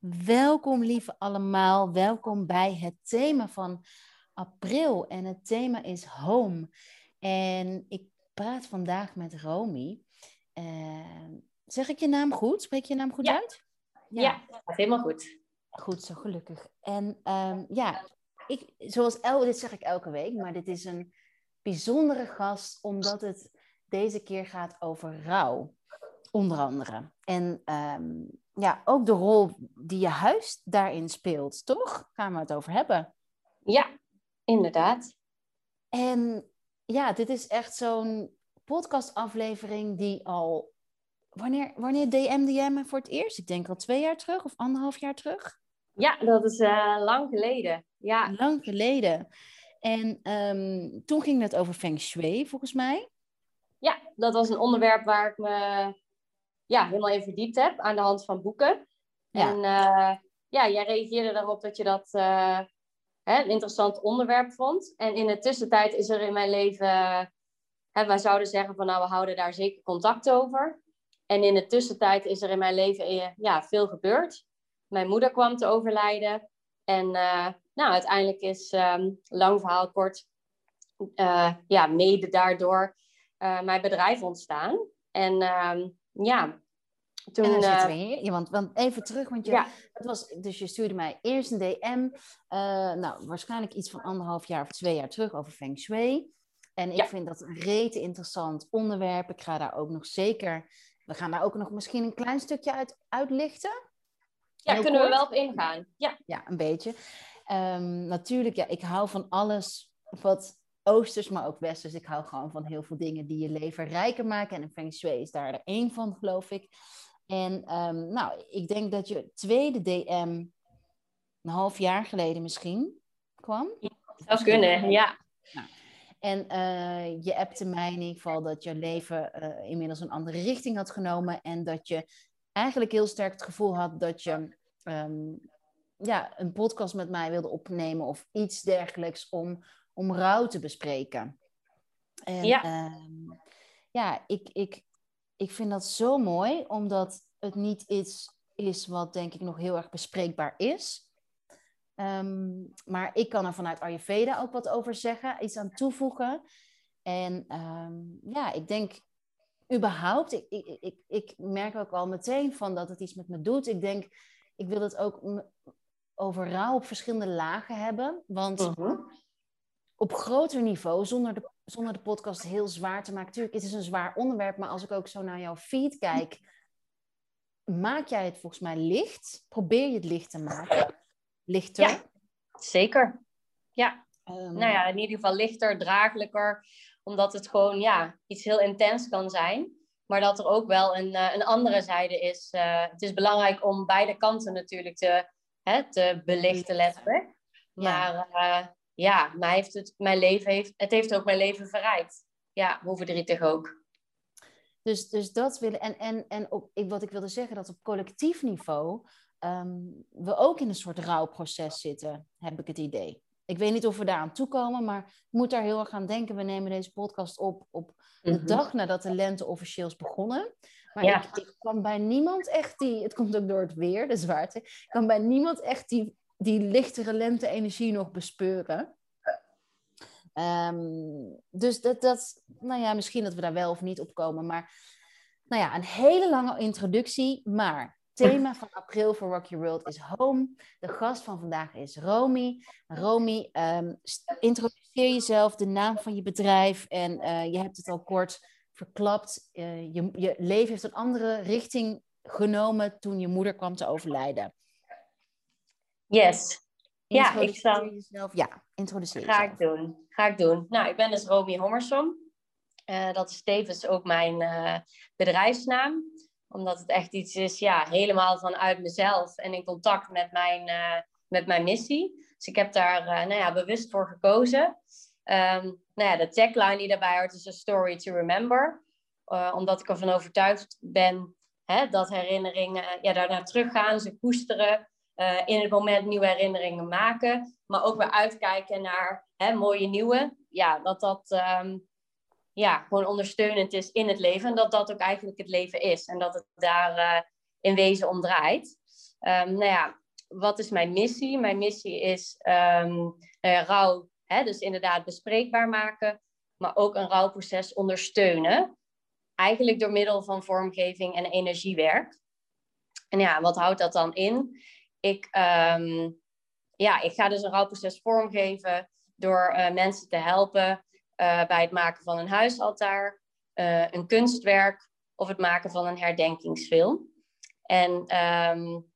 Welkom lieve allemaal, welkom bij het thema van april en het thema is home. En ik praat vandaag met Romy. Uh, zeg ik je naam goed? Spreek je naam goed uit? Ja, ja helemaal goed. Goed zo, gelukkig. En um, ja, ik, zoals el, dit zeg ik elke week, maar dit is een bijzondere gast omdat het deze keer gaat over rouw, onder andere. En um, ja, ook de rol die je huis daarin speelt, toch? Gaan we het over hebben. Ja, inderdaad. En ja, dit is echt zo'n podcastaflevering die al. Wanneer, wanneer me voor het eerst? Ik denk al twee jaar terug of anderhalf jaar terug. Ja, dat is uh, lang geleden. Ja. Lang geleden. En um, toen ging het over Feng Shui, volgens mij. Ja, dat was een onderwerp waar ik me ja, helemaal even verdiept heb aan de hand van boeken. Ja. En uh, ja, jij reageerde daarop dat je dat uh, hè, een interessant onderwerp vond. En in de tussentijd is er in mijn leven, hè, wij zouden zeggen van nou, we houden daar zeker contact over. En in de tussentijd is er in mijn leven ja, veel gebeurd. Mijn moeder kwam te overlijden. En uh, nou, uiteindelijk is, um, lang verhaal kort, ja, mede daardoor mijn bedrijf ontstaan. En uh, ja, toen... En dan zitten we hier, want, want even terug, want je, ja. het was, dus je stuurde mij eerst een DM, nou, waarschijnlijk iets van anderhalf jaar of twee jaar terug over Feng Shui. En ik ja. vind dat een rete interessant onderwerp. Ik ga daar ook nog zeker, we gaan daar ook nog misschien een klein stukje uit uitlichten. Ja, Heel kunnen kort. we wel op ingaan. Ja, ja een beetje. Um, natuurlijk, ja, ik hou van alles wat oosters, maar ook westers. Ik hou gewoon van heel veel dingen die je leven rijker maken. En Feng Shui is daar er één van, geloof ik. En um, nou, ik denk dat je tweede DM een half jaar geleden misschien kwam. Ja, dat zou kunnen, ja. Nou, en uh, je appte mij in ieder geval dat je leven uh, inmiddels een andere richting had genomen. En dat je eigenlijk heel sterk het gevoel had dat je um, ja, een podcast met mij wilde opnemen of iets dergelijks om, om rouw te bespreken. En, ja, um, ja ik, ik, ik vind dat zo mooi, omdat het niet iets is wat denk ik nog heel erg bespreekbaar is. Um, maar ik kan er vanuit Ayurveda ook wat over zeggen, iets aan toevoegen. En ja, ik denk überhaupt, ik, ik, ik, ik merk ook al meteen van dat het iets met me doet. Ik denk, ik wil het ook over rouw op verschillende lagen hebben. Want uh -huh. Op groter niveau, zonder de, zonder de podcast heel zwaar te maken. Natuurlijk, het is een zwaar onderwerp, maar als ik ook zo naar jouw feed kijk, maak jij het volgens mij licht? Probeer je het licht te maken? Lichter? Ja, zeker. Ja. Um, nou ja, in ieder geval lichter, draaglijker omdat het gewoon ja, iets heel intens kan zijn. Maar dat er ook wel een, uh, een andere zijde is. Uh, het is belangrijk om beide kanten natuurlijk te, hè, te belichten, letterlijk. Maar ja, uh, ja mij heeft het, mijn leven heeft, het heeft ook mijn leven verrijkt. Ja, hoe verdrietig ook. Dus, dus dat willen. En, en, en op, ik, wat ik wilde zeggen, dat op collectief niveau um, we ook in een soort rouwproces zitten, heb ik het idee. Ik weet niet of we daaraan toekomen, maar ik moet daar heel erg aan denken. We nemen deze podcast op op de mm-hmm. dag nadat de lente officieel is begonnen. Maar ja. ik, ik, kan bij niemand echt die, het komt ook door het weer, de zwaarte, ik kan bij niemand echt die, die lichtere lente-energie nog bespeuren. Um, dus dat, dat, nou ja, misschien dat we daar wel of niet op komen. Maar nou ja, een hele lange introductie. Maar thema van april voor Rocky World is home. De gast van vandaag is Romy. Romy, um, introduceer jezelf, de naam van je bedrijf. En uh, je hebt het al kort verklapt. Uh, je, je leven heeft een andere richting genomen toen je moeder kwam te overlijden. Yes. Ja, ik zal... jezelf. Ja, introduceer Ga ik doen. Ga ik doen. Nou, ik ben dus Romy Hommersom. Uh, dat is tevens ook mijn bedrijfsnaam omdat het echt iets is, ja, helemaal vanuit mezelf en in contact met mijn, uh, met mijn missie. Dus ik heb daar nou ja, bewust voor gekozen. Um, nou ja, de tagline die daarbij hoort is a story to remember. Omdat ik ervan overtuigd ben hè, dat herinneringen ja, daarnaar teruggaan, ze koesteren. In het moment nieuwe herinneringen maken. Maar ook weer uitkijken naar hè, mooie nieuwe. Ja, dat dat... Um, ja, gewoon ondersteunend is in het leven. En dat dat ook eigenlijk het leven is. En dat het daar uh, in wezen om draait. Um, nou ja, wat is mijn missie? Mijn missie is um, rouw, hè, dus inderdaad bespreekbaar maken, maar ook een rouwproces ondersteunen. Eigenlijk door middel van vormgeving en energiewerk. En ja, wat houdt dat dan in? Ik, um, ja, ik ga dus een rouwproces vormgeven door uh, mensen te helpen uh, bij het maken van een huisaltaar, uh, een kunstwerk of het maken van een herdenkingsfilm. En um,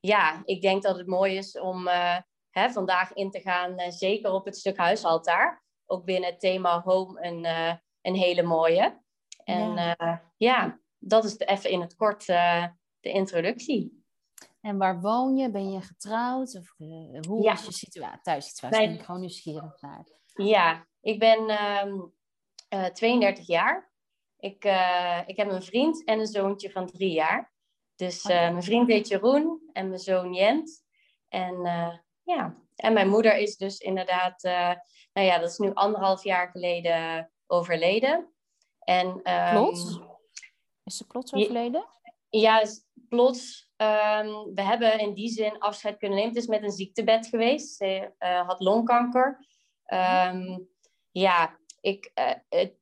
ja, ik denk dat het mooi is om hè, vandaag in te gaan, zeker op het stuk huisaltaar. Ook binnen het thema home een, een hele mooie. En ja, ja dat is even in het kort de introductie. En waar woon je? Ben je getrouwd? Of uh, hoe ja. is je situatie, thuissituatie? Ben ik gewoon nieuwsgierig naar. Ja, ik ben um, uh, 32 jaar. Ik, uh, ik heb een vriend en een zoontje van drie jaar. Dus mijn vriend heet Jeroen en mijn zoon Jent. En ja, en mijn moeder is dus inderdaad, nou ja, dat is nu anderhalf jaar geleden overleden. En, um, plots? Is ze plots overleden? Ja, plots, um, we hebben in die zin afscheid kunnen nemen. Het is met een ziektebed geweest. Ze uh, had longkanker. Um, ja, ik, het,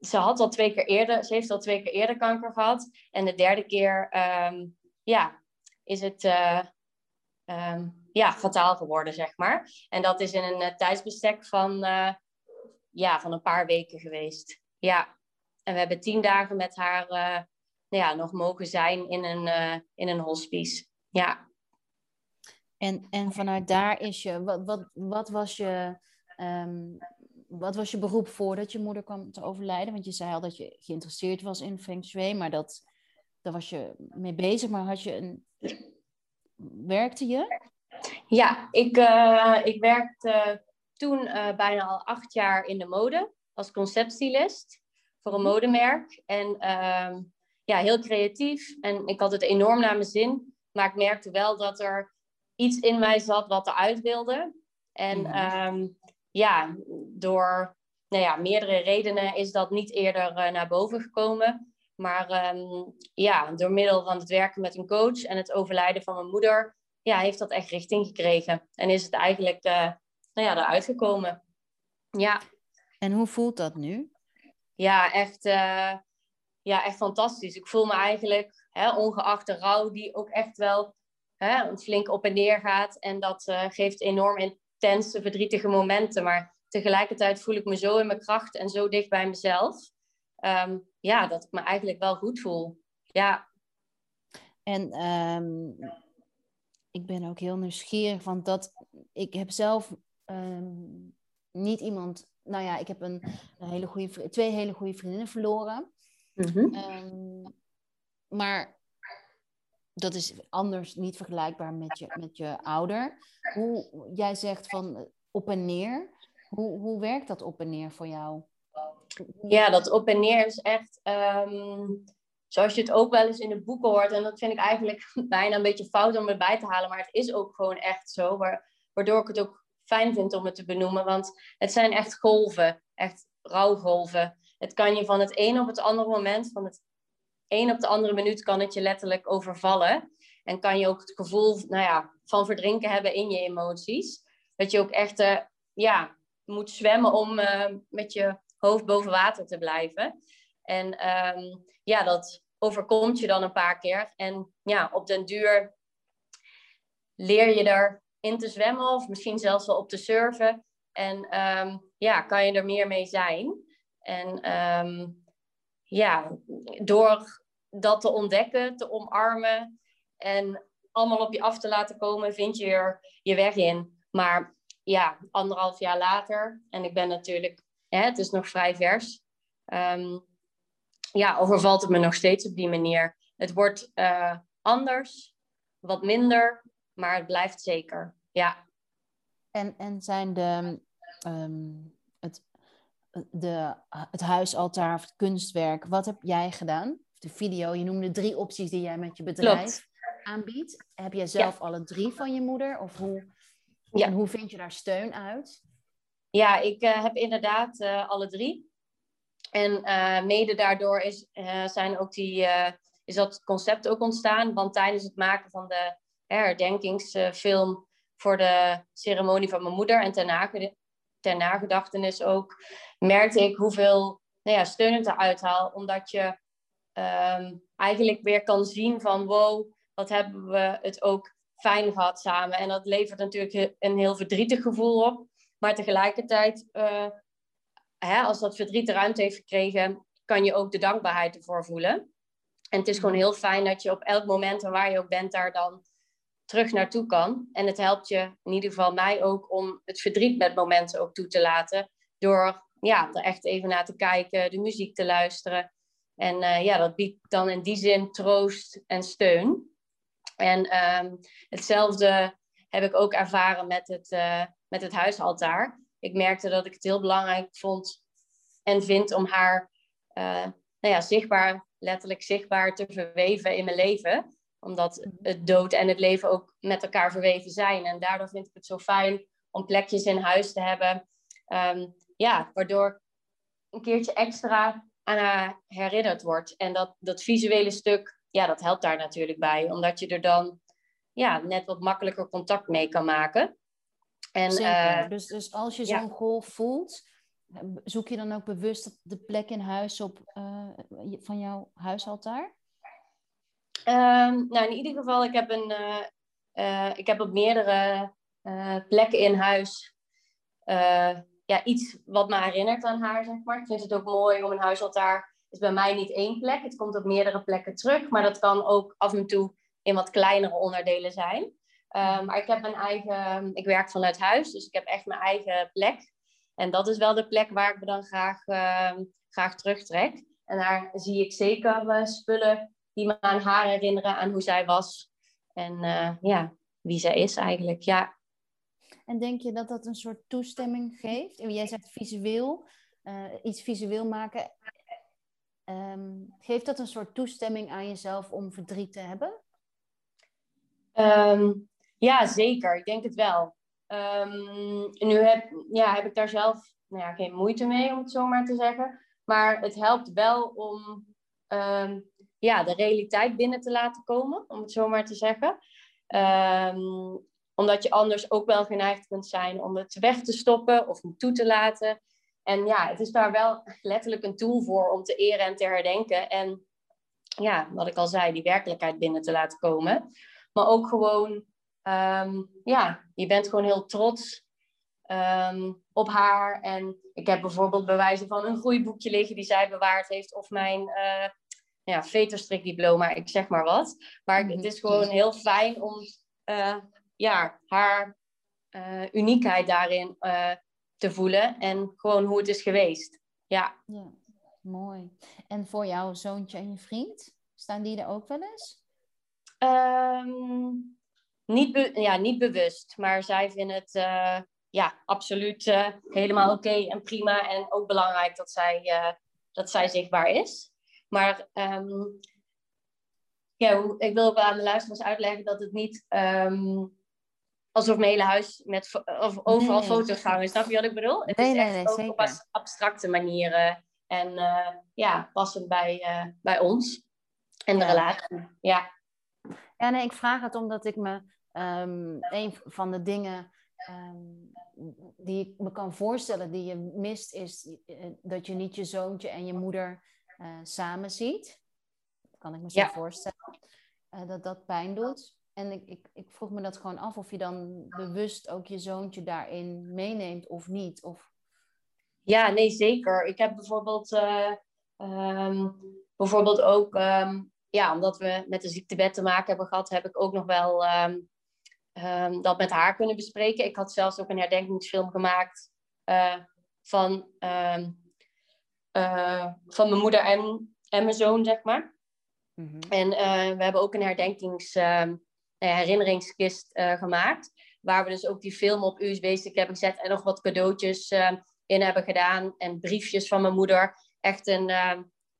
ze had al twee keer eerder, ze heeft al twee keer eerder kanker gehad. En de derde keer, um, ja, is het uh, ja, fataal geworden, zeg maar. En dat is in een tijdsbestek van, ja, van een paar weken geweest. Ja, en we hebben tien dagen met haar nou ja, nog mogen zijn in een, uh, in een hospice. Ja. En, en vanuit daar is je, wat, wat, wat, was je, um, wat was je beroep voordat je moeder kwam te overlijden? Want je zei al dat je geïnteresseerd was in Feng Shui, maar dat, daar was je mee bezig. Maar had je een, werkte je? Ja, ik, uh, ik werkte toen uh, bijna al acht jaar in de mode als conceptstylist voor een mhm. modemerk. En uh, ja, heel creatief. En ik had het enorm naar mijn zin. Maar ik merkte wel dat er iets in mij zat wat eruit wilde. En mm -hmm. ja, door nou ja, meerdere redenen is dat niet eerder uh, naar boven gekomen. Maar um, ja, door middel van het werken met een coach en het overlijden van mijn moeder, ja, heeft dat echt richting gekregen. En is het eigenlijk uh, nou ja, eruit gekomen. Ja. En hoe voelt dat nu? Ja, echt uh, ja, echt fantastisch. Ik voel me eigenlijk, hè, ongeacht de rouw, die ook echt wel hè, flink op en neer gaat. En dat uh, geeft enorm intense, verdrietige momenten. Maar tegelijkertijd voel ik me zo in mijn kracht en zo dicht bij mezelf. Um, ja, dat ik me eigenlijk wel goed voel. Ja. En um, ik ben ook heel nieuwsgierig, want dat ik heb zelf um, niet iemand. Nou ja, ik heb een hele goede, twee hele goede vriendinnen verloren. Mm um, maar dat is anders, niet vergelijkbaar met je, met je ouder. Hoe jij zegt van op en neer. Hoe, hoe werkt dat op en neer voor jou? Ja, dat op en neer is echt um, zoals je het ook wel eens in de boeken hoort. En dat vind ik eigenlijk bijna een beetje fout om erbij te halen. Maar het is ook gewoon echt zo. Waardoor ik het ook fijn vind om het te benoemen. Want het zijn echt golven. Echt rouwgolven het kan je van het een op het andere moment, van het een op de andere minuut, kan het je letterlijk overvallen. En kan je ook het gevoel nou ja, van verdrinken hebben in je emoties. Dat je ook echt uh, ja, moet zwemmen om uh, met je hoofd boven water te blijven. En um, ja, dat overkomt je dan een paar keer. En ja, op den duur leer je erin te zwemmen of misschien zelfs wel op te surfen. En um, ja, kan je er meer mee zijn. En um, ja, door dat te ontdekken, te omarmen en allemaal op je af te laten komen, vind je er je weg in. Maar ja, anderhalf jaar later, en ik ben natuurlijk, hè, het is nog vrij vers, um, ja, overvalt het me nog steeds op die manier. Het wordt uh, anders, wat minder, maar het blijft zeker. Ja. En, en zijn de, het de, het huisaltaar of het kunstwerk. Wat heb jij gedaan? De video, je noemde drie opties die jij met je bedrijf aanbiedt. Heb jij zelf alle drie van je moeder? Of hoe, ja. en hoe vind je daar steun uit? Ja, ik uh, heb inderdaad uh, alle drie. En uh, mede daardoor is, zijn ook die, is dat concept ook ontstaan. Want tijdens het maken van de herdenkingsfilm voor de ceremonie van mijn moeder en ter, ter nagedachtenis ook, merkte ik hoeveel nou ja, steun het eruit haal. Omdat je ehm, eigenlijk weer kan zien van wow, wat hebben we het ook fijn gehad samen. En dat levert natuurlijk een heel verdrietig gevoel op. Maar tegelijkertijd, uh, hè, als dat verdriet de ruimte heeft gekregen, kan je ook de dankbaarheid ervoor voelen. En het is gewoon heel fijn dat je op elk moment waar je ook bent, daar dan terug naartoe kan. En het helpt je, in ieder geval mij ook, om het verdriet met momenten ook toe te laten. Door ja, er echt even naar te kijken, de muziek te luisteren. En uh, ja, dat biedt dan in die zin troost en steun. En um, hetzelfde heb ik ook ervaren met het, uh, met het huisaltaar. Ik merkte dat ik het heel belangrijk vond en vind om haar uh, nou ja, zichtbaar, letterlijk zichtbaar te verweven in mijn leven. Omdat mhm. het dood en het leven ook met elkaar verweven zijn. En daardoor vind ik het zo fijn om plekjes in huis te hebben. Um, ja, waardoor een keertje extra aan haar herinnerd wordt. En dat, dat visuele stuk, ja, dat helpt daar natuurlijk bij. Omdat je er dan ja, net wat makkelijker contact mee kan maken. En, uh, dus, dus als je zo'n golf voelt, zoek je dan ook bewust de plek in huis op uh, van jouw huisaltaar? Um, nou, in ieder geval, ik heb, een, uh, ik heb op meerdere plekken in huis ja, iets wat me herinnert aan haar, zeg maar. Ik vind het ook mooi om een huisaltaar... is bij mij niet één plek. Het komt op meerdere plekken terug. Maar dat kan ook af en toe in wat kleinere onderdelen zijn. Um, maar ik heb mijn eigen... Ik werk vanuit huis, dus ik heb echt mijn eigen plek. En dat is wel de plek waar ik me dan graag, uh, graag terugtrek. En daar zie ik zeker spullen die me aan haar herinneren, aan hoe zij was. En uh, ja, wie zij is eigenlijk. Ja, en denk je dat dat een soort toestemming geeft? Jij zegt visueel, uh, iets visueel maken. Um, geeft dat een soort toestemming aan jezelf om verdriet te hebben? Um, ja, zeker. Ik denk het wel. Um, nu heb, ja, heb ik daar zelf nou ja, geen moeite mee, om het zo maar te zeggen. Maar het helpt wel om ja, de realiteit binnen te laten komen, om het zo maar te zeggen. Um, omdat je anders ook wel geneigd kunt zijn om het weg te stoppen of hem toe te laten. En ja, het is daar wel letterlijk een tool voor om te eren en te herdenken. En ja, wat ik al zei, die werkelijkheid binnen te laten komen. Maar ook gewoon, um, ja, je bent gewoon heel trots um, op haar. En ik heb bijvoorbeeld bewijzen van een groeiboekje liggen die zij bewaard heeft. Of mijn uh, ja, veterstrikdiploma, ik zeg maar wat. Maar het is gewoon heel fijn om uh, ja, haar uh, uniekheid daarin uh, te voelen en gewoon hoe het is geweest. Ja. ja. Mooi. En voor jouw zoontje en je vriend, staan die er ook wel eens? Um, niet, ja, niet bewust, maar zij vinden het ja, absoluut helemaal oké okay en prima. En ook belangrijk dat zij, dat zij zichtbaar is. Maar um, ja, ik wil ook aan de luisteraars uitleggen dat het niet um, alsof mijn hele huis met of overal foto's hangen. Snap je wat ik bedoel? Het nee, is echt nee, ook op abstracte manieren. En uh, ja, passend bij, uh, bij ons en de relatie. Ja. ja, nee, ik vraag het omdat ik me um, een van de dingen um, die ik me kan voorstellen die je mist, is uh, dat je niet je zoontje en je moeder samen ziet. Dat kan ik me zo ja. voorstellen. dat dat pijn doet. En ik, ik, ik vroeg me dat gewoon af of je dan bewust ook je zoontje daarin meeneemt of niet. Of... Ja, nee, zeker. Ik heb bijvoorbeeld, uh, um, bijvoorbeeld ook, um, ja, omdat we met de ziektewet te maken hebben gehad, heb ik ook nog wel um, dat met haar kunnen bespreken. Ik had zelfs ook een herdenkingsfilm gemaakt uh, van, uh, van mijn moeder en, en mijn zoon, zeg maar. Mm -hmm. En we hebben ook een herdenkings uh, herinneringskist uh, gemaakt. Waar we dus ook die film op USB-stick hebben gezet en nog wat cadeautjes uh, in hebben gedaan. En briefjes van mijn moeder. Echt een,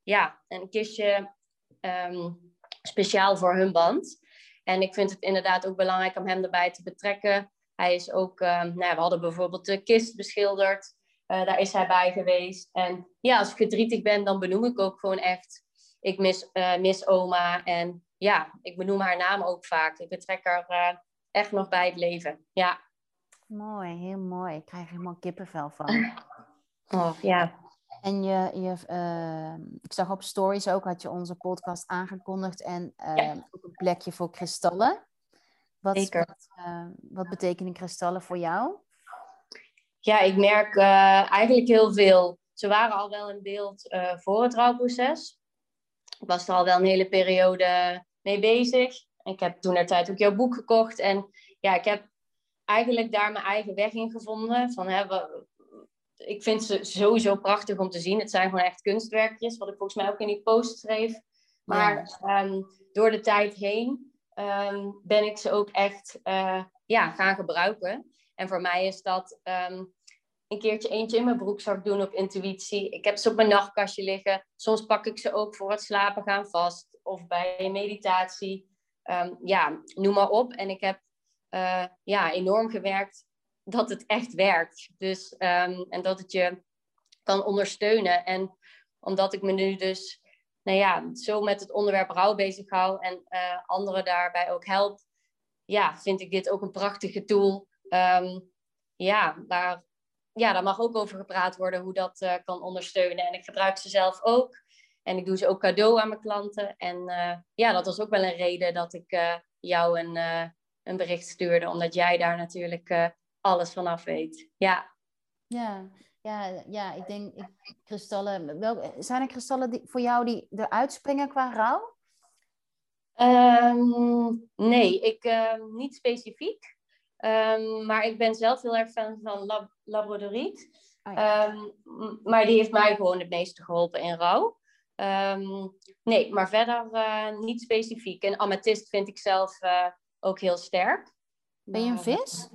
ja, een kistje um, speciaal voor hun band. En ik vind het inderdaad ook belangrijk om hem erbij te betrekken. Hij is ook, um, nou, we hadden bijvoorbeeld de kist beschilderd. Daar is hij bij geweest. En ja, als ik verdrietig ben, dan benoem ik ook gewoon echt ik mis, mis oma. En ja, ik benoem haar naam ook vaak. Ik betrek haar echt nog bij het leven. Ja. Mooi, heel mooi. Ik krijg helemaal kippenvel van. Oh, ja. En je, je, ik zag op stories ook, had je onze podcast aangekondigd en ook een plekje voor kristallen. Wat, Zeker. Wat, wat betekenen kristallen voor jou? Ja, ik merk eh, eigenlijk heel veel. Ze waren al wel in beeld eh, voor het rouwproces. Ik was er al wel een hele periode mee bezig. Ik heb toen er tijd ook jouw boek gekocht. En ja, ik heb eigenlijk daar mijn eigen weg in gevonden. Van, hè, ik vind ze sowieso prachtig om te zien. Het zijn gewoon echt kunstwerkjes, wat ik volgens mij ook in die post schreef. Maar ja. um, door de tijd heen um, ben ik ze ook echt uh, ja, gaan gebruiken. En voor mij is dat um, een keertje eentje in mijn broekzak doen op intuïtie. Ik heb ze op mijn nachtkastje liggen. Soms pak ik ze ook voor het slapen gaan vast. Of bij meditatie. ja, noem maar op. En ik heb uh, ja, enorm gewerkt dat het echt werkt. Dus, um, en dat het je kan ondersteunen. En omdat ik me nu dus nou ja, zo met het onderwerp rouw bezig hou en uh, anderen daarbij ook help, ja, vind ik dit ook een prachtige tool. Um, ja, daar, ja, daar mag ook over gepraat worden hoe dat uh, kan ondersteunen. En ik gebruik ze zelf ook. En ik doe ze ook cadeau aan mijn klanten. En uh, ja, dat was ook wel een reden dat ik jou een, een bericht stuurde. Omdat jij daar natuurlijk alles vanaf weet. Ja. Ja, ja, ja ik denk ik, kristallen. Wel, zijn er kristallen die, voor jou die eruit springen qua rouw? Um, nee, ik, uh, niet specifiek. Um, maar ik ben zelf heel erg fan van lab labradoriet. Oh, ja. um, maar die heeft mij gewoon het meeste geholpen in rouw. nee, maar verder uh, niet specifiek. En amethyst vind ik zelf uh, ook heel sterk. Ben je een vis?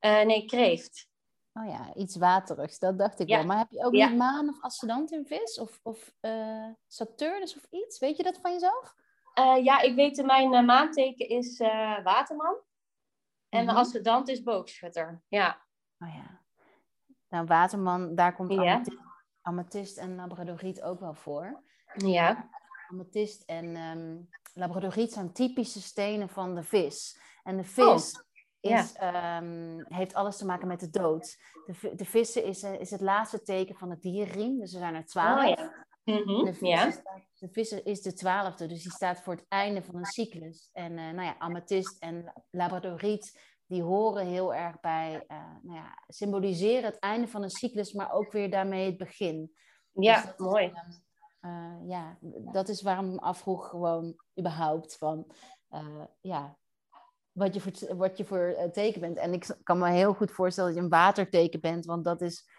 Uh, nee, kreeft. Oh ja, iets waterigs, dat dacht ik ja. wel. Maar heb je ook ja. niet maan of ascendant in vis? Of, of Saturnus of iets? Weet je dat van jezelf? Ja, ik weet, mijn maanteken is waterman. En mm -hmm. ascendant is boogschutter, ja. Oh ja. Nou, waterman, daar komt amethyst, amethyst en labradoriet ook wel voor. Ja. Amethyst en um, labradoriet zijn typische stenen van de vis. En de vis... Oh is, ja. um, heeft alles te maken met de dood. De, de vissen is, is het laatste teken van het dierriem. Dus er zijn er twaalf. Oh, ja. Mm -hmm. de, vissen staat, de is de twaalfde, dus die staat voor het einde van een cyclus. En uh, nou ja, amethyst en labradoriet, die horen heel erg bij, uh, nou ja, symboliseren het einde van een cyclus, maar ook weer daarmee het begin. Ja, dus mooi. Is, uh, ja, dat is waarom ik me afvroeg gewoon überhaupt van, ja, wat je voor, wat je voor teken bent. En ik kan me heel goed voorstellen dat je een waterteken bent, want dat is.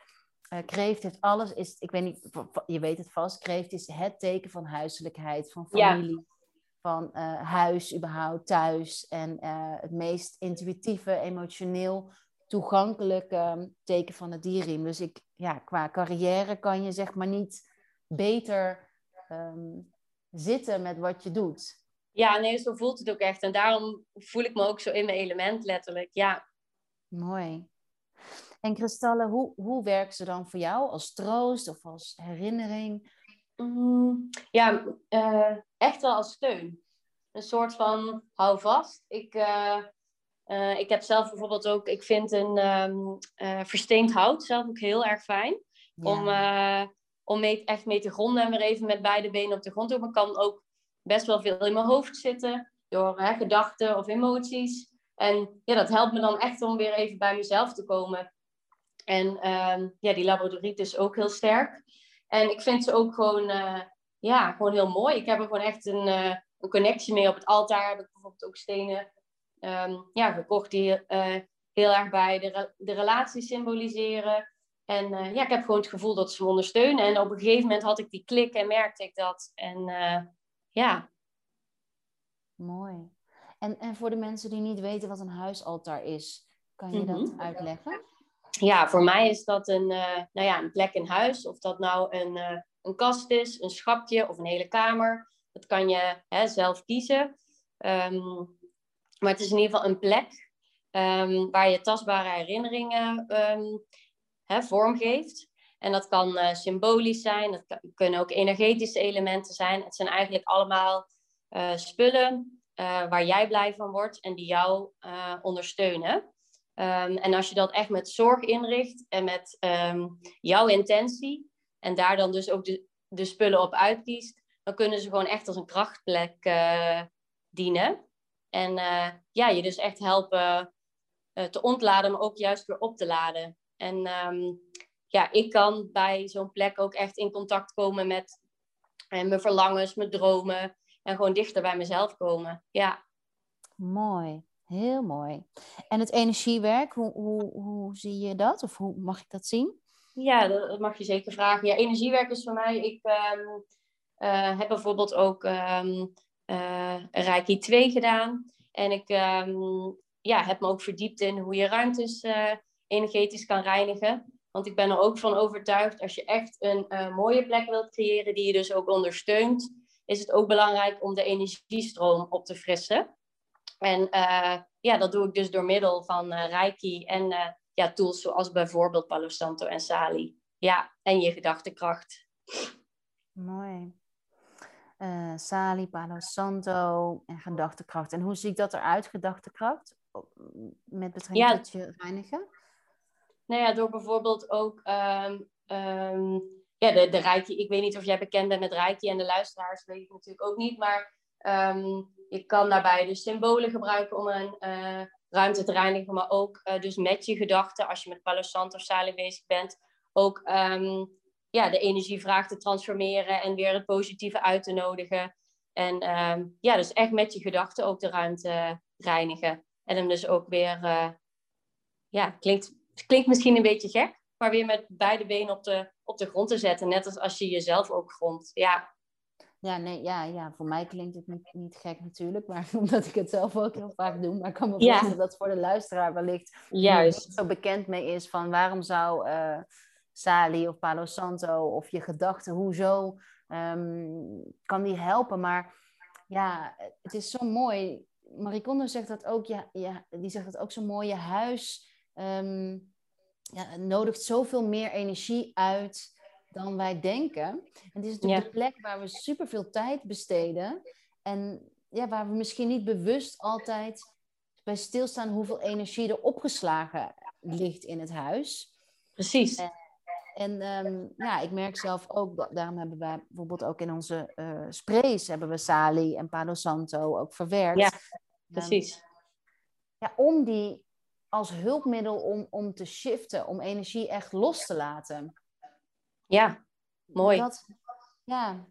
Uh, kreeft heeft alles, is, ik weet niet, je weet het vast, kreeft is het teken van huiselijkheid, van familie, ja. van uh, huis überhaupt, thuis. En het meest intuïtieve, emotioneel toegankelijke teken van het dierriem. Dus ik, ja, qua carrière kan je zeg maar niet beter um, zitten met wat je doet. Ja, nee, zo voelt het ook echt. En daarom voel ik me ook zo in mijn element, letterlijk. Ja. Mooi. En kristallen, hoe, hoe werken ze dan voor jou? Als troost of als herinnering? Mm, ja, uh, echt wel als steun. Een soort van hou vast. Ik, uh, uh, ik heb zelf bijvoorbeeld ook, ik vind een um, versteend hout zelf ook heel erg fijn. Ja. Om, om mee, echt mee te gronden en weer even met beide benen op de grond te komen. kan ook best wel veel in mijn hoofd zitten door hè, gedachten of emoties. En ja, dat helpt me dan echt om weer even bij mezelf te komen. En um, ja, die labradoriet is ook heel sterk. En ik vind ze ook gewoon, uh, ja, gewoon heel mooi. Ik heb er gewoon echt een, uh, een connectie mee. Op het altaar heb ik bijvoorbeeld ook stenen um, ja, gekocht die uh, heel erg bij de, re de relatie symboliseren. En ja, ik heb gewoon het gevoel dat ze me ondersteunen. En op een gegeven moment had ik die klik en merkte ik dat. En ja. Mooi. En, en voor de mensen die niet weten wat een huisaltaar is, kan je mm -hmm. dat uitleggen? Ja, voor mij is dat een, uh, nou ja, een plek in huis. Of dat nou een, uh, een kast is, een schapje of een hele kamer. Dat kan je hè, zelf kiezen. Um, maar het is in ieder geval een plek um, waar je tastbare herinneringen um, hè, vorm geeft. En dat kan uh, symbolisch zijn, dat kunnen ook energetische elementen zijn. Het zijn eigenlijk allemaal spullen waar jij blij van wordt en die jou ondersteunen. Um, en als je dat echt met zorg inricht en met um, jouw intentie en daar dan dus ook de, de spullen op uitkiest, dan kunnen ze gewoon echt als een krachtplek dienen. En ja, je dus echt helpen te ontladen, maar ook juist weer op te laden. En um, ja, ik kan bij zo'n plek ook echt in contact komen met mijn verlangens, mijn dromen. En gewoon dichter bij mezelf komen. Ja. Mooi, heel mooi. En het energiewerk, hoe, hoe, hoe zie je dat? Of hoe mag ik dat zien? Ja, dat mag je zeker vragen. Ja, energiewerk is voor mij. Ik um, uh, heb bijvoorbeeld ook um, uh, Reiki 2 gedaan. En ik um, ja, heb me ook verdiept in hoe je ruimtes uh, energetisch kan reinigen. Want ik ben er ook van overtuigd, als je echt een mooie plek wilt creëren die je dus ook ondersteunt, is het ook belangrijk om de energiestroom op te frissen. En uh, ja, dat doe ik dus door middel van uh, Reiki en ja, tools zoals bijvoorbeeld Palo Santo en Sali. Ja, en je gedachtekracht. Mooi. Sali, Palo Santo en gedachtekracht. En hoe ziet dat eruit, gedachtekracht? Met betrekking ja. tot je reinigen? Nou ja, door bijvoorbeeld ook um, um, ja, de, de Reiki. Ik weet niet of jij bekend bent met Reiki en de luisteraars weet ik natuurlijk ook niet. Maar um, je kan daarbij dus symbolen gebruiken om een uh, ruimte te reinigen. Maar ook uh, dus met je gedachten, als je met Palo Santo of Sali bezig bent, ook ja, de energievraag te transformeren en weer het positieve uit te nodigen. En ja, dus echt met je gedachten ook de ruimte reinigen. En hem dus ook weer, uh, ja, klinkt klinkt misschien een beetje gek, maar weer met beide benen op de, op de grond te zetten. Net als als je jezelf ook grondt. Ja. Ja, nee, ja, ja, voor mij klinkt het niet, niet gek natuurlijk, maar omdat ik het zelf ook heel vaak doe. Maar ik kan me voorstellen dat voor de luisteraar wellicht Juist. zo bekend mee is van waarom zou uh, Sali of Palo Santo of je gedachten, hoezo um, kan die helpen? Maar ja, het is zo mooi. Marie zegt dat ook, ja, ja, die zegt dat ook zo mooi. Je huis um, ja, nodigt zoveel meer energie uit dan wij denken. En het is natuurlijk de plek waar we superveel tijd besteden. En ja, waar we misschien niet bewust altijd bij stilstaan hoeveel energie er opgeslagen ligt in het huis. Precies. En, en ehm, ja, ik merk zelf ook, daarom hebben wij bijvoorbeeld ook in onze uh, sprays hebben we Sali en Palo Santo ook verwerkt. Ja, precies. Um, ja, om die als hulpmiddel om, om te shiften, om energie echt los te laten. Ja, mooi. Dat, ja,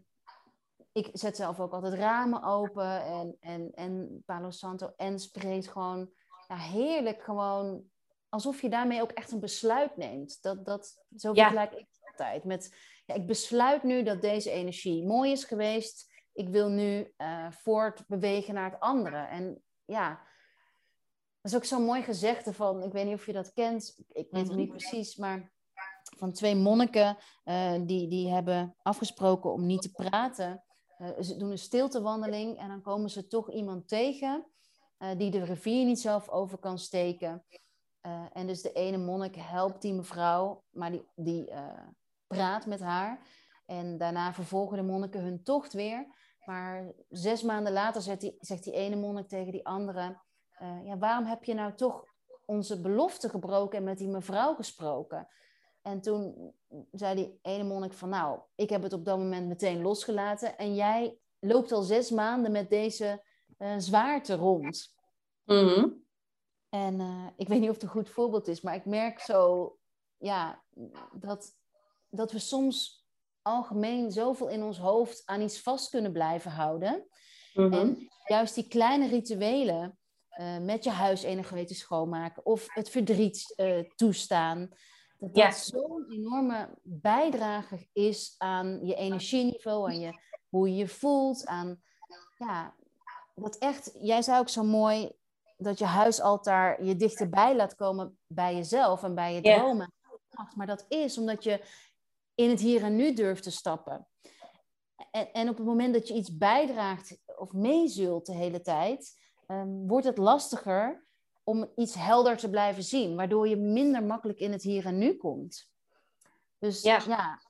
ik zet zelf ook altijd ramen open en, en, en Palo Santo en spreekt gewoon ja, heerlijk gewoon alsof je daarmee ook echt een besluit neemt. Dat, dat, zo vergelijk ik altijd. Met, ja, ik besluit nu dat deze energie mooi is geweest. Ik wil nu uh, voortbewegen naar het andere. En ja, dat is ook zo'n mooi gezegde van, ik weet niet of je dat kent, ik weet het niet mhm. precies, maar van twee monniken uh, die, die hebben afgesproken om niet te praten. Uh, ze doen een stiltewandeling en dan komen ze toch iemand tegen uh, die de rivier niet zelf over kan steken. en dus de ene monnik helpt die mevrouw, maar die, die praat met haar. En daarna vervolgen de monniken hun tocht weer. Maar zes maanden later zegt die, zegt die ene monnik tegen die andere ja, waarom heb je nou toch onze belofte gebroken en met die mevrouw gesproken? En toen zei die ene monnik van, nou, ik heb het op dat moment meteen losgelaten en jij loopt al zes maanden met deze uh, zwaarte rond. Mm En uh, ik weet niet of het een goed voorbeeld is, maar ik merk zo, ja, dat, dat we soms algemeen zoveel in ons hoofd aan iets vast kunnen blijven houden. Mm -hmm. En juist die kleine rituelen, uh, met je huis enig weten schoonmaken of het verdriet toestaan. Dat dat zo'n enorme bijdrage is aan je energieniveau, aan je, hoe je je voelt, aan ja, dat echt, jij zei ook zo mooi dat je huisaltaar je dichterbij laat komen bij jezelf en bij je dromen. Maar dat is omdat je in het hier en nu durft te stappen. En, en op het moment dat je iets bijdraagt of meezult de hele tijd, um, wordt het lastiger om iets helder te blijven zien, waardoor je minder makkelijk in het hier en nu komt. Dus ja, ja,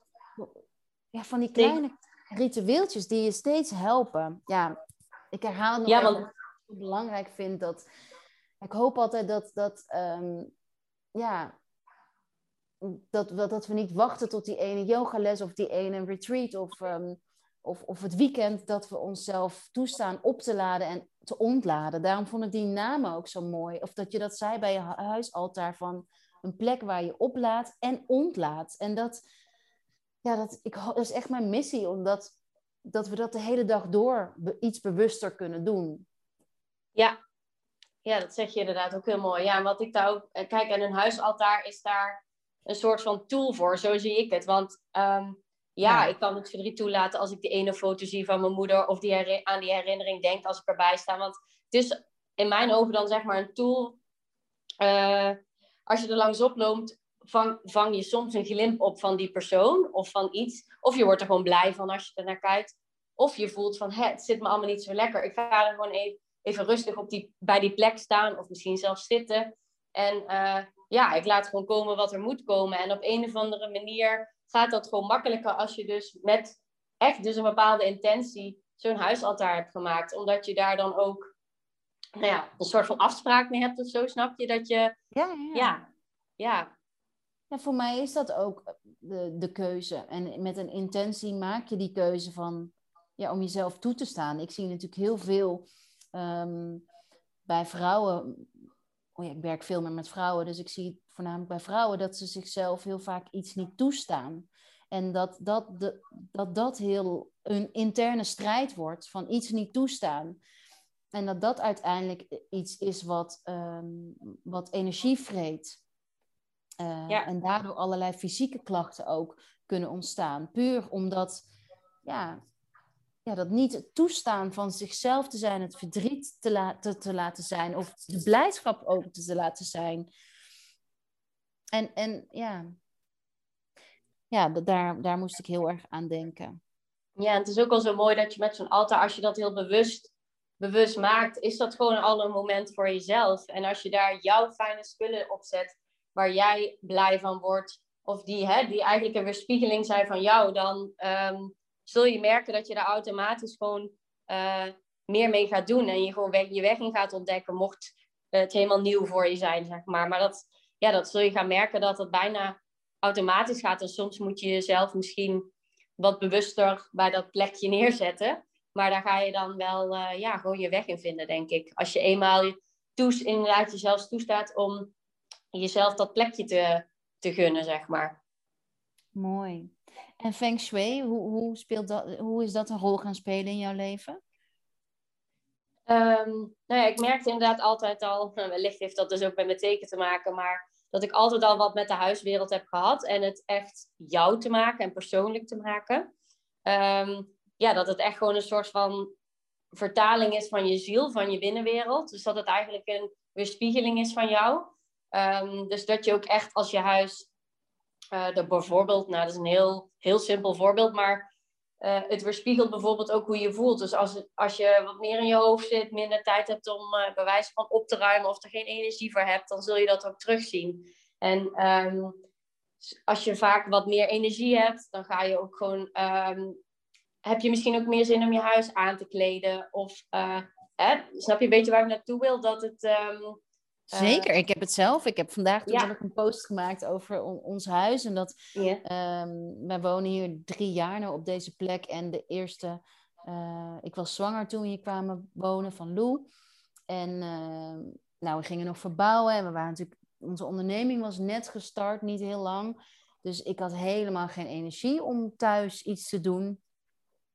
ja van die kleine ritueeltjes die je steeds helpen. Ja, ik herhaal nog ja, want... ik belangrijk vind dat... Ik hoop altijd dat, dat ehm, ja, dat, dat, dat we niet wachten tot die ene yogales of die ene retreat of, um, of, of het weekend, dat we onszelf toestaan op te laden en te ontladen. Daarom vond ik die namen ook zo mooi. Of dat je dat zei bij je huisaltaar van een plek waar je oplaadt en ontlaat. En dat, ja, dat, ik, dat is echt mijn missie, omdat dat we dat de hele dag door iets bewuster kunnen doen. Ja. ja, dat zeg je inderdaad ook heel mooi. Ja, en wat ik daar ook... Eh, kijk, en een huisaltaar is daar een soort van tool voor, zo zie ik het. Want ehm, ja, ik kan het verdriet toelaten als ik die ene foto zie van mijn moeder of die aan die herinnering denk als ik erbij sta. Want het is in mijn ogen dan zeg maar een tool. Uh, als je er langs oploopt, vang, je soms een glimp op van die persoon of van iets. Of je wordt er gewoon blij van als je er naar kijkt. Of je voelt van, het zit me allemaal niet zo lekker. Ik ga er gewoon even, even rustig op die, bij die plek staan of misschien zelfs zitten. En uh, ja, ik laat gewoon komen wat er moet komen. En op een of andere manier gaat dat gewoon makkelijker als je dus met echt dus een bepaalde intentie zo'n huisaltaar hebt gemaakt. Omdat je daar dan ook nou ja, een soort van afspraak mee hebt of zo, snap je? Dat je, ja, ja. ja, ja. ja voor mij is dat ook de, de keuze. En met een intentie maak je die keuze van, ja, om jezelf toe te staan. Ik zie natuurlijk heel veel ehm, bij vrouwen oh ja, ik werk veel meer met vrouwen, dus ik zie voornamelijk bij vrouwen dat ze zichzelf heel vaak iets niet toestaan. En dat dat, de, dat, dat heel een interne strijd wordt van iets niet toestaan. En dat dat uiteindelijk iets is wat, um, wat energie vreet. Uh, ja. En daardoor allerlei fysieke klachten ook kunnen ontstaan. Puur omdat ja, dat niet toestaan van zichzelf te zijn, het verdriet te, la te, te laten zijn, of de blijdschap ook te, te laten zijn. En, en ja, ja daar, daar moest ik heel erg aan denken. Ja, het is ook al zo mooi dat je met zo'n altaar, als je dat heel bewust, bewust maakt, is dat gewoon al een moment voor jezelf. En als je daar jouw fijne spullen op zet, waar jij blij van wordt, of die, hè, die eigenlijk een weerspiegeling zijn van jou, dan um, zul je merken dat je daar automatisch gewoon uh, meer mee gaat doen. En je gewoon weg, je weg in gaat ontdekken, mocht het helemaal nieuw voor je zijn, zeg maar. Maar dat, ja, dat zul je gaan merken dat het bijna automatisch gaat. En soms moet je jezelf misschien wat bewuster bij dat plekje neerzetten. Maar daar ga je dan wel uh, ja, gewoon je weg in vinden, denk ik. Als je eenmaal toes, inderdaad jezelf toestaat om jezelf dat plekje te, te gunnen, zeg maar. Mooi. En Feng Shui, hoe, hoe, speelt dat, hoe is dat een rol gaan spelen in jouw leven? Um, nou ja, ik merkte inderdaad altijd al, wellicht heeft dat dus ook met mijn teken te maken, maar dat ik altijd al wat met de huiswereld heb gehad en het echt jou te maken en persoonlijk te maken. Um, ja, dat het echt gewoon een soort van vertaling is van je ziel, van je binnenwereld. Dus dat het eigenlijk een weerspiegeling is van jou. Um, dus dat je ook echt als je huis uh, er bijvoorbeeld, nou dat is een heel, heel simpel voorbeeld, maar uh, het weerspiegelt bijvoorbeeld ook hoe je voelt. Dus als, als je wat meer in je hoofd zit, minder tijd hebt om uh, bewijs van op te ruimen of er geen energie voor hebt, dan zul je dat ook terugzien. En um, als je vaak wat meer energie hebt, dan ga je ook gewoon, um, heb je misschien ook meer zin om je huis aan te kleden. Of hè, snap je een beetje waar ik naartoe wil? Dat het, um, Zeker, ik heb het zelf. Ik heb vandaag toevallig een post gemaakt over ons huis. En dat um, wij wonen hier drie jaar nu op deze plek. En de eerste, uh, ik was zwanger toen we hier kwamen wonen van Lou. En uh, nou, we gingen nog verbouwen. En we waren natuurlijk, onze onderneming was net gestart, niet heel lang. Dus ik had helemaal geen energie om thuis iets te doen.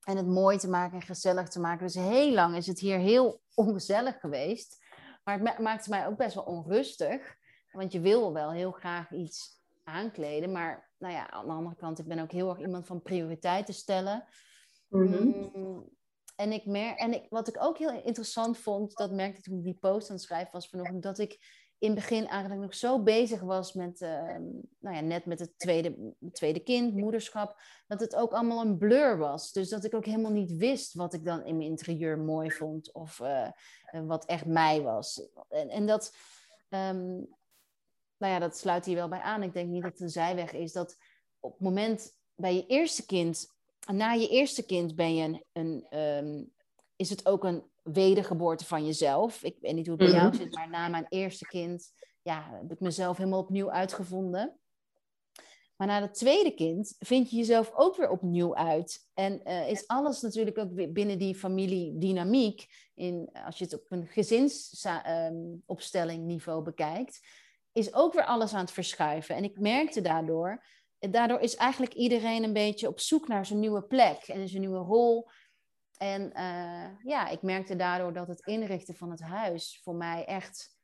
En het mooi te maken en gezellig te maken. Dus heel lang is het hier heel ongezellig geweest. Maar het maakte mij ook best wel onrustig. Want je wil wel heel graag iets aankleden. Maar nou ja, aan de andere kant, ik ben ook heel erg iemand van prioriteiten stellen. Mhm. Mm, en ik merk, en ik, wat ik ook heel interessant vond, dat merkte ik toen ik die post aan het schrijven was vanochtend, dat ik in het begin eigenlijk nog zo bezig was met, uh, nou ja, net met het tweede, tweede kind, moederschap, dat het ook allemaal een blur was. Dus dat ik ook helemaal niet wist wat ik dan in mijn interieur mooi vond of uh, wat echt mij was. En, en dat, um, nou ja, dat sluit hier wel bij aan. Ik denk niet dat het een zijweg is dat op het moment bij je eerste kind, na je eerste kind ben je een, een ehm, is het ook een wedergeboorte van jezelf. Ik weet niet hoe het bij jou zit, maar na mijn eerste kind ja, heb ik mezelf helemaal opnieuw uitgevonden. Maar na het tweede kind vind je jezelf ook weer opnieuw uit. En uh, is alles natuurlijk ook binnen die familiedynamiek, in, als je het op een gezinsopstelling um, niveau bekijkt, is ook weer alles aan het verschuiven. En ik merkte daardoor, daardoor is eigenlijk iedereen een beetje op zoek naar zijn nieuwe plek en zijn nieuwe rol. En uh, ja, ik merkte daardoor dat het inrichten van het huis voor mij echt,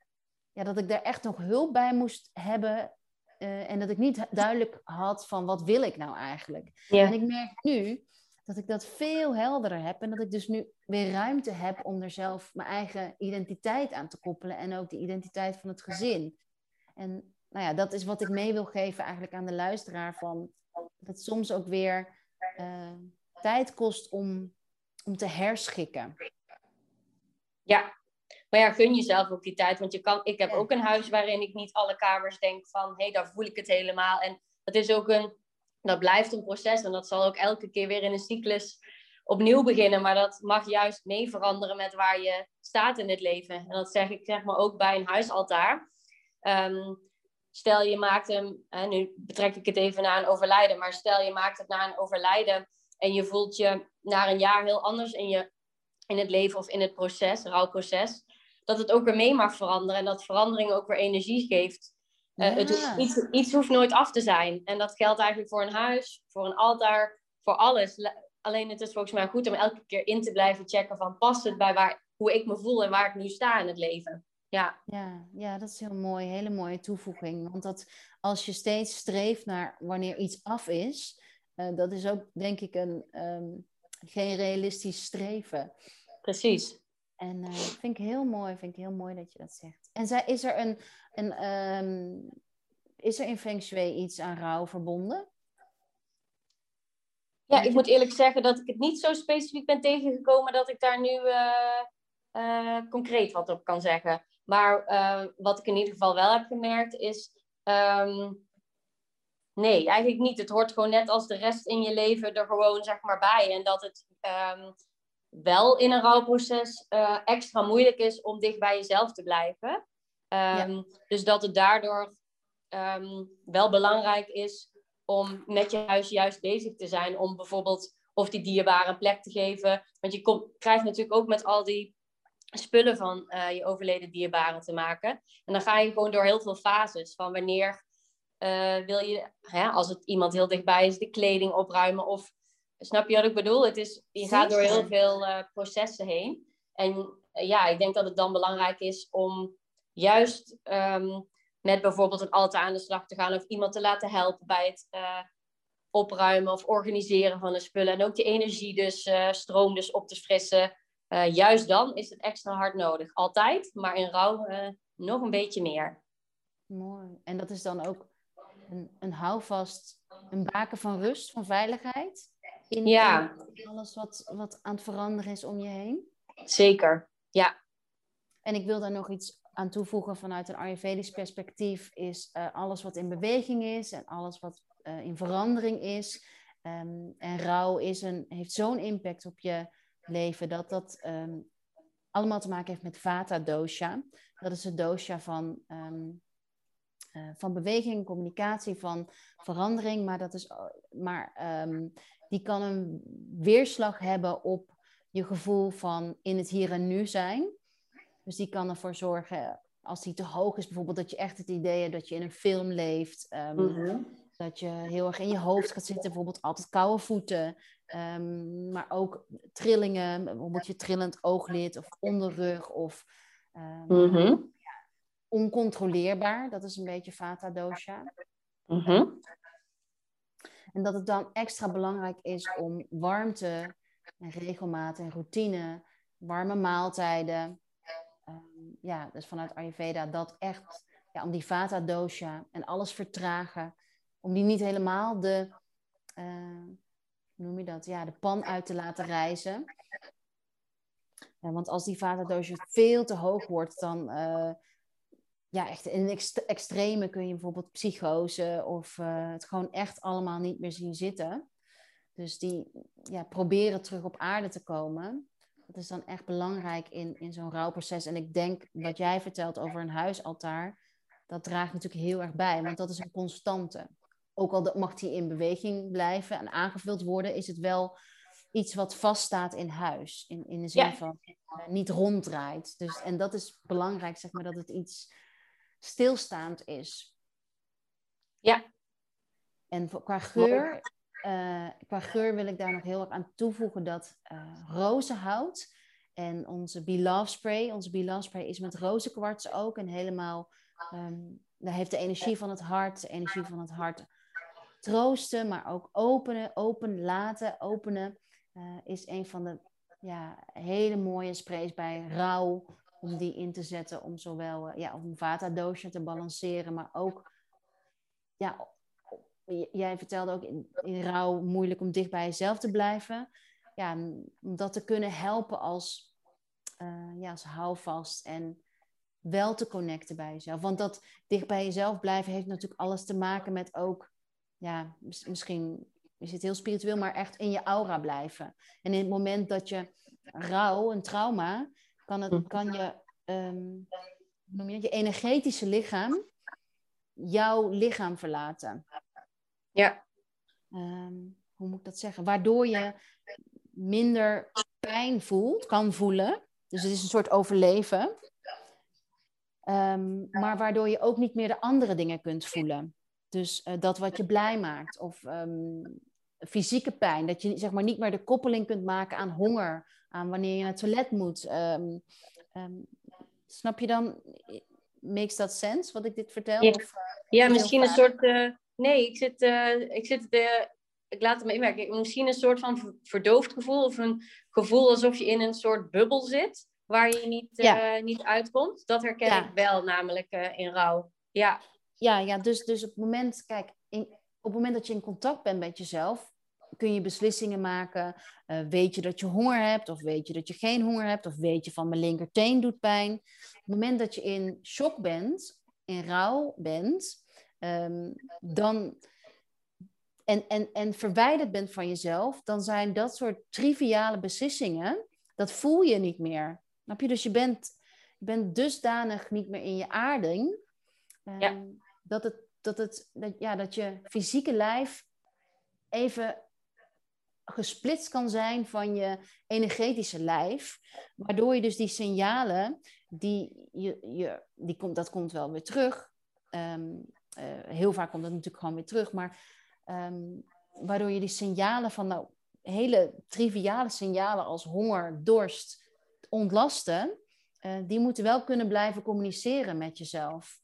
ja, dat ik daar echt nog hulp bij moest hebben uh, en dat ik niet duidelijk had van wat wil ik nou eigenlijk. En ik merk nu dat ik dat veel helderder heb en dat ik dus nu weer ruimte heb om er zelf mijn eigen identiteit aan te koppelen en ook de identiteit van het gezin. En nou ja, dat is wat ik mee wil geven eigenlijk aan de luisteraar van dat het soms ook weer uh, tijd kost om, om te herschikken. Ja, maar ja, gun jezelf ook die tijd. Want je kan, ik heb ook een huis waarin ik niet alle kamers denk van... hé, hey, daar voel ik het helemaal. En dat is ook een... Dat blijft een proces. En dat zal ook elke keer weer in een cyclus opnieuw beginnen. Maar dat mag juist mee veranderen met waar je staat in het leven. En dat zeg ik zeg maar ook bij een huisaltaar. Um, stel je maakt hem... Hè, nu betrek ik het even naar een overlijden. Maar stel je maakt het na een overlijden... en je voelt je na een jaar heel anders in je in het leven of in het proces, rouwproces dat het ook weer mee mag veranderen en dat verandering ook weer energie geeft. Uh, het, iets, iets hoeft nooit af te zijn. En dat geldt eigenlijk voor een huis, voor een altaar, voor alles. Alleen het is volgens mij goed om elke keer in te blijven checken van past het bij waar, hoe ik me voel en waar ik nu sta in het leven. Ja. Ja, ja, dat is heel mooi, hele mooie toevoeging. Want dat als je steeds streeft naar wanneer iets af is, uh, dat is ook denk ik een um, geen realistisch streven. Precies. En uh, vind ik heel mooi, vind ik heel mooi dat je dat zegt. En zij, is er een, een um, is er in Feng Shui iets aan rouw verbonden? Ja, ik moet eerlijk zeggen dat ik het niet zo specifiek ben tegengekomen dat ik daar nu uh, uh, concreet wat op kan zeggen. Maar wat ik in ieder geval wel heb gemerkt is, um, nee, eigenlijk niet. Het hoort gewoon net als de rest in je leven er gewoon zeg maar bij. En dat het um, wel in een rouwproces uh, extra moeilijk is om dicht bij jezelf te blijven. Um, Dus dat het daardoor um, wel belangrijk is om met je huis juist bezig te zijn. Om bijvoorbeeld of die dierbare een plek te geven. Want je komt, krijgt natuurlijk ook met al die spullen van uh, je overleden dierbaren te maken. En dan ga je gewoon door heel veel fases. Van wanneer uh, wil je, hè, als het iemand heel dichtbij is, de kleding opruimen. Of Snap je wat ik bedoel? Het is, je gaat door heel veel uh, processen heen. En uh, ja, ik denk dat het dan belangrijk is om juist um, met bijvoorbeeld een altaar aan de slag te gaan of iemand te laten helpen bij het opruimen of organiseren van de spullen. En ook die energie dus, stroom dus op te frissen. juist dan is het extra hard nodig. Altijd, maar in rouw nog een beetje meer. Mooi. En dat is dan ook een, een houvast, een baken van rust, van veiligheid? in, ja. alles wat, wat aan het veranderen is om je heen? Zeker, ja. En ik wil daar nog iets aan toevoegen vanuit een Ayurvedisch perspectief, is uh, alles wat in beweging is en alles wat uh, in verandering is. Um, en rouw is een, heeft zo'n impact op je leven dat dat um, allemaal te maken heeft met Vata dosha. Dat is het dosha van, um, uh, van beweging, communicatie, van verandering. Maar, dat is, maar die kan een weerslag hebben op je gevoel van in het hier en nu zijn. Dus die kan ervoor zorgen, als die te hoog is bijvoorbeeld, dat je echt het idee hebt dat je in een film leeft. Ehm, mhm. Dat je heel erg in je hoofd gaat zitten, bijvoorbeeld altijd koude voeten. Um, maar ook trillingen, bijvoorbeeld je trillend ooglid of onderrug of um, ja, oncontroleerbaar. Dat is een beetje vata dosha. Mm en dat het dan extra belangrijk is om warmte en regelmaat en routine, warme maaltijden, um, ja, dus vanuit Ayurveda, dat echt, ja, om die vata dosha en alles vertragen, om die niet helemaal de, uh, hoe noem je dat, ja, de pan uit te laten reizen. Ja, want als die vata dosha veel te hoog wordt, dan, uh, ja, echt in ext extreme kun je bijvoorbeeld psychose of uh, het gewoon echt allemaal niet meer zien zitten. Dus die ja, proberen terug op aarde te komen. Dat is dan echt belangrijk in, in zo'n rouwproces. En ik denk wat jij vertelt over een huisaltaar, dat draagt natuurlijk heel erg bij, want dat is een constante. Ook al mag die in beweging blijven en aangevuld worden, is het wel iets wat vaststaat in huis. In, in de zin van uh, niet ronddraait. Dus, en dat is belangrijk, zeg maar, dat het iets stilstaand is. Ja. En qua geur, uh, qua geur wil ik daar nog heel erg aan toevoegen dat uh, rozenhout en onze Beloved Spray, onze Beloved Spray is met rozenkwarts ook en helemaal, um, daar heeft de energie van het hart, de energie van het hart troosten, maar ook openen, open laten, openen, uh, is een van de ja, hele mooie sprays bij rouw, om die in te zetten om zowel uh, ja, om vata-doosje te balanceren, maar ook, ja, jij vertelde ook in, in rouw moeilijk om dicht bij jezelf te blijven. Ja, om dat te kunnen helpen als, uh, ja, als houvast en wel te connecten bij jezelf. Want dat dicht bij jezelf blijven heeft natuurlijk alles te maken met ook, ja, misschien is het heel spiritueel, maar echt in je aura blijven. En in het moment dat je rouw, een trauma, kan, het, kan je, um, noem je, je energetische lichaam jouw lichaam verlaten. Ja. Um, hoe moet ik dat zeggen? Waardoor je minder pijn voelt, kan voelen. Dus het is een soort overleven. Um, maar waardoor je ook niet meer de andere dingen kunt voelen. Dus uh, dat wat je blij maakt. Of um, fysieke pijn. Dat je zeg maar, niet meer de koppeling kunt maken aan honger. Aan wanneer je naar het toilet moet. snap je dan? Makes that sense wat ik dit vertel? Ja, of, uh, ja misschien een soort... Uh Nee, ik zit, uh, ik zit de, ik laat het me inwerken. Misschien een soort van verdoofd gevoel of een gevoel alsof je in een soort bubbel zit waar je niet, niet uitkomt. Dat herken ik wel namelijk in rouw. Ja, ja, ja dus, dus op het moment, kijk, in, het moment dat je in contact bent met jezelf, kun je beslissingen maken. weet je dat je honger hebt, of weet je dat je geen honger hebt, of weet je van mijn linkerteen doet pijn. Op het moment dat je in shock bent, in rouw bent, um, dan, en, en, en verwijderd bent van jezelf, dan zijn dat soort triviale beslissingen, dat voel je niet meer. Snap je? Dus je bent, je bent dusdanig niet meer in je aarding, um, ja. dat, het, dat, het, dat, ja, dat je fysieke lijf even gesplitst kan zijn van je energetische lijf. Waardoor je dus die signalen, die, je, je, die komt, dat komt wel weer terug. Um, uh, heel vaak komt dat natuurlijk gewoon weer terug, maar um, waardoor je die signalen van nou, hele triviale signalen als honger, dorst, ontlasten, uh, die moeten wel kunnen blijven communiceren met jezelf.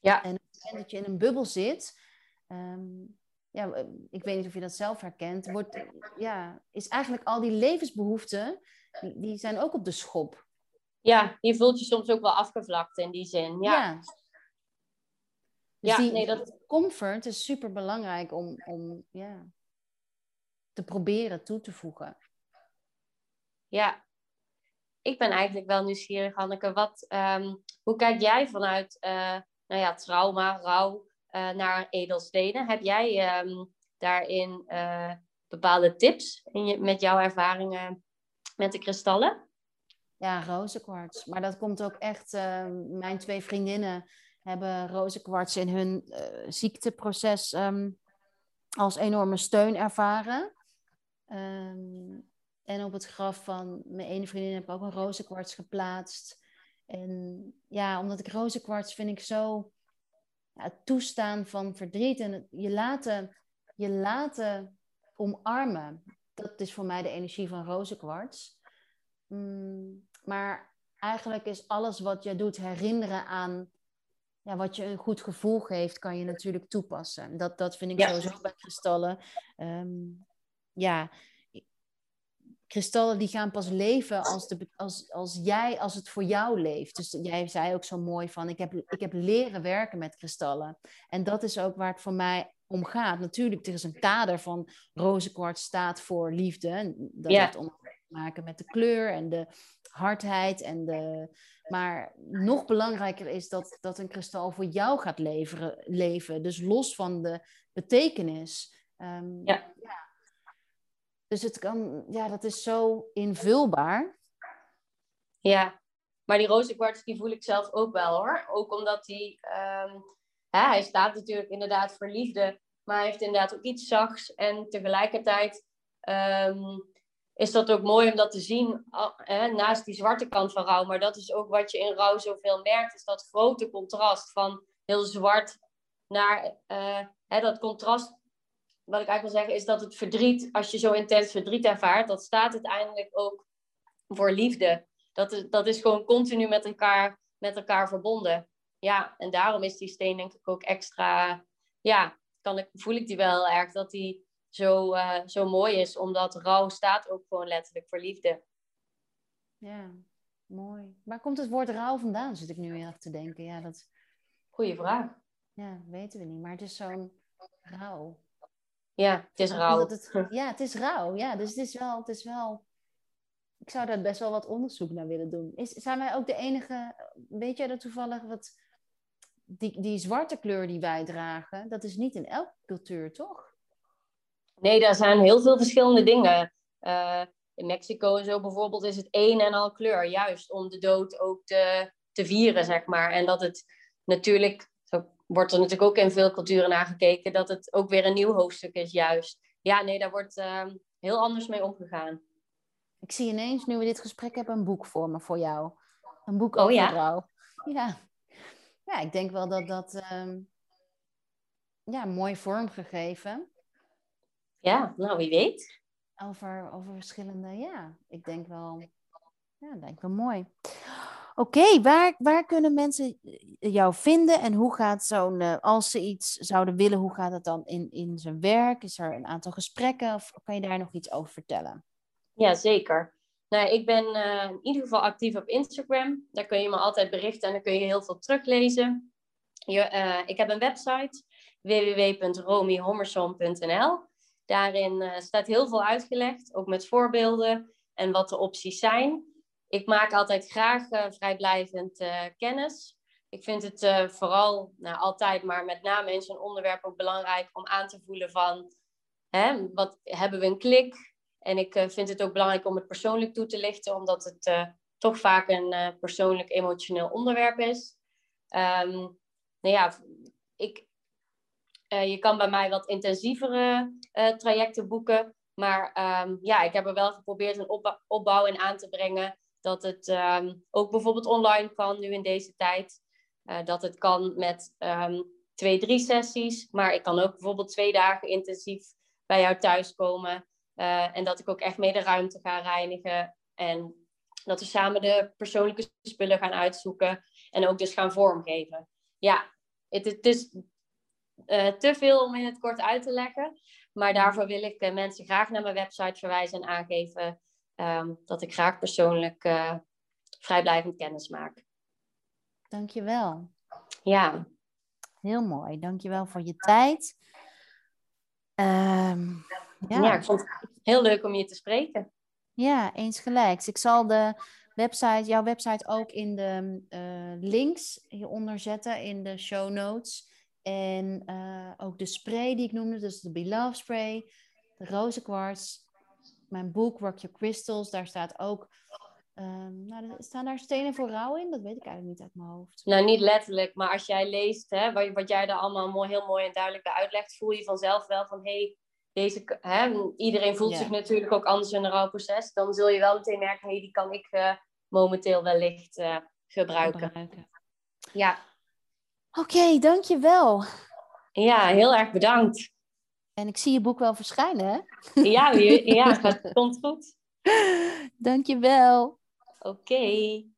Ja. En moment dat je in een bubbel zit, um, ja, ik weet niet of je dat zelf herkent, wordt, ja, is eigenlijk al die levensbehoeften, die, die zijn ook op de schop. Ja, je voelt je soms ook wel afgevlakt in die zin. Ja. ja. Dus ja, die, nee, dat... comfort is super belangrijk om, om ja, te proberen toe te voegen. Ja, ik ben eigenlijk wel nieuwsgierig, Hanneke. Wat, um, hoe kijk jij vanuit uh, nou ja, trauma, rouw uh, naar edelstenen? Heb jij um, daarin uh, bepaalde tips in je, met jouw ervaringen met de kristallen? Ja, rozenkwarts. Maar dat komt ook echt, ehm, mijn twee vriendinnen hebben rozenkwarts in hun uh, ziekteproces um, als enorme steun ervaren. En op het graf van mijn ene vriendin heb ik ook een rozenkwarts geplaatst. En ja, omdat ik rozenkwarts vind ik zo ja, het toestaan van verdriet en het, je, laten, je laten omarmen. Dat is voor mij de energie van rozenkwarts. Mm, maar eigenlijk is alles wat je doet herinneren aan ja, wat je een goed gevoel geeft, kan je natuurlijk toepassen. Dat, dat vind ik ja. sowieso bij kristallen. Um, ja, kristallen die gaan pas leven als, de, als, als jij, als het voor jou leeft. Dus jij zei ook zo mooi van, ik heb, ik heb leren werken met kristallen. En dat is ook waar het voor mij om gaat. Natuurlijk, er is een kader van rozenkwarts staat voor liefde. Dat ja. heeft om te maken met de kleur en de hardheid en de, Maar nog belangrijker is dat, dat een kristal voor jou gaat leveren, leven. Dus los van de betekenis. Ehm, ja. Dus het kan, ja, dat is zo invulbaar. Ja, maar die rozenkwarts die voel ik zelf ook wel hoor. Ook omdat die, hè, hij staat natuurlijk inderdaad voor liefde, maar hij heeft inderdaad ook iets zachts. En tegelijkertijd ehm, is dat ook mooi om dat te zien naast die zwarte kant van rouw. Maar dat is ook wat je in rouw zoveel merkt, is dat grote contrast van heel zwart naar uh, hè, dat contrast. Wat ik eigenlijk wil zeggen is dat het verdriet, als je zo intens verdriet ervaart, dat staat uiteindelijk ook voor liefde. Dat is, dat is gewoon continu met elkaar, met elkaar verbonden. Ja, en daarom is die steen denk ik ook extra, ja, kan ik, voel ik die wel erg dat die zo, uh, zo mooi is. Omdat rouw staat ook gewoon letterlijk voor liefde. Ja, mooi. Waar komt het woord rouw vandaan, zit ik nu weer te denken. Ja, dat... Goeie vraag. Ja, weten we niet. Maar het is zo'n rouw. Ja, het is. Het, ja, het is rouw. Ja, dus het is wel... Het is wel ik zou daar best wel wat onderzoek naar willen doen. Is, zijn wij ook de enige, weet jij dat toevallig, wat, die, die zwarte kleur die wij dragen, dat is niet in elke cultuur, toch? Nee, daar zijn heel veel verschillende dingen. Uh, in Mexico en zo bijvoorbeeld is het één en al kleur, juist om de dood ook te, te vieren, zeg maar. En dat het natuurlijk, wordt er natuurlijk ook in veel culturen naar gekeken, dat het ook weer een nieuw hoofdstuk is, juist. Ja, nee, daar wordt uh, heel anders mee omgegaan. Ik zie ineens, nu we dit gesprek hebben, een boek voor me, voor jou. Een boek oh, over ja? rouw. Ja. ja, ik denk wel dat dat um, ja, mooi vormgegeven. Ja, nou wie weet. Over, over verschillende, ja. Ik denk wel, ja, denk wel mooi. Oké, waar, waar kunnen mensen jou vinden en hoe gaat zo'n, uh, als ze iets zouden willen, hoe gaat het dan in, in zijn werk? Is er een aantal gesprekken of kan je daar nog iets over vertellen? Ja, zeker. Nou, ik ben uh, in ieder geval actief op Instagram. Daar kun je me altijd berichten en dan kun je heel veel teruglezen. Je, ik heb een website www.romihommerson.nl. Daarin staat heel veel uitgelegd, ook met voorbeelden en wat de opties zijn. Ik maak altijd graag vrijblijvend kennis. Ik vind het vooral, nou altijd, maar met name in zo'n onderwerp ook belangrijk om aan te voelen van, hè, wat hebben we een klik? En ik vind het ook belangrijk om het persoonlijk toe te lichten, omdat het toch vaak een persoonlijk emotioneel onderwerp is. Um, nou ja, ik, je kan bij mij wat intensievere trajecten boeken. Maar um, ja, ik heb er wel geprobeerd een opbouw in aan te brengen. Dat het um, ook bijvoorbeeld online kan nu in deze tijd. dat het kan met twee, drie sessies. Maar ik kan ook bijvoorbeeld twee dagen intensief bij jou thuiskomen. Uh, en dat ik ook echt mee de ruimte ga reinigen. En dat we samen de persoonlijke spullen gaan uitzoeken. En ook dus gaan vormgeven. Ja, het, is uh, te veel om in het kort uit te leggen. Maar daarvoor wil ik mensen graag naar mijn website verwijzen en aangeven um, dat ik graag persoonlijk vrijblijvend kennis maak. Dankjewel. Ja. Heel mooi. Dankjewel voor je tijd. Um, ja. ja, ik vond het heel leuk om je te spreken. Ja, eens gelijk. Ik zal de website, jouw website ook in de uh, links hieronder zetten in de show notes. En uh, ook de spray die ik noemde, dus de Beloved Spray, de rozenkwarts, mijn boek Rock Your Crystals, daar staat ook Um, nou, staan daar stenen voor rouw in? Dat weet ik eigenlijk niet uit mijn hoofd. Nou, niet letterlijk, maar als jij leest hè, wat, wat jij daar allemaal mooi, heel mooi en duidelijk uitlegt, voel je vanzelf wel van hé, hey, deze, hè, iedereen voelt zich natuurlijk ook anders in een rouwproces. Dan zul je wel meteen merken, hey, die kan ik uh, momenteel wellicht uh, gebruiken. gebruiken. Ja. Oké, okay, dankjewel. Ja, heel erg bedankt. En ik zie je boek wel verschijnen, hè? Ja, ja, het komt goed. Dankjewel. Oké. Okay.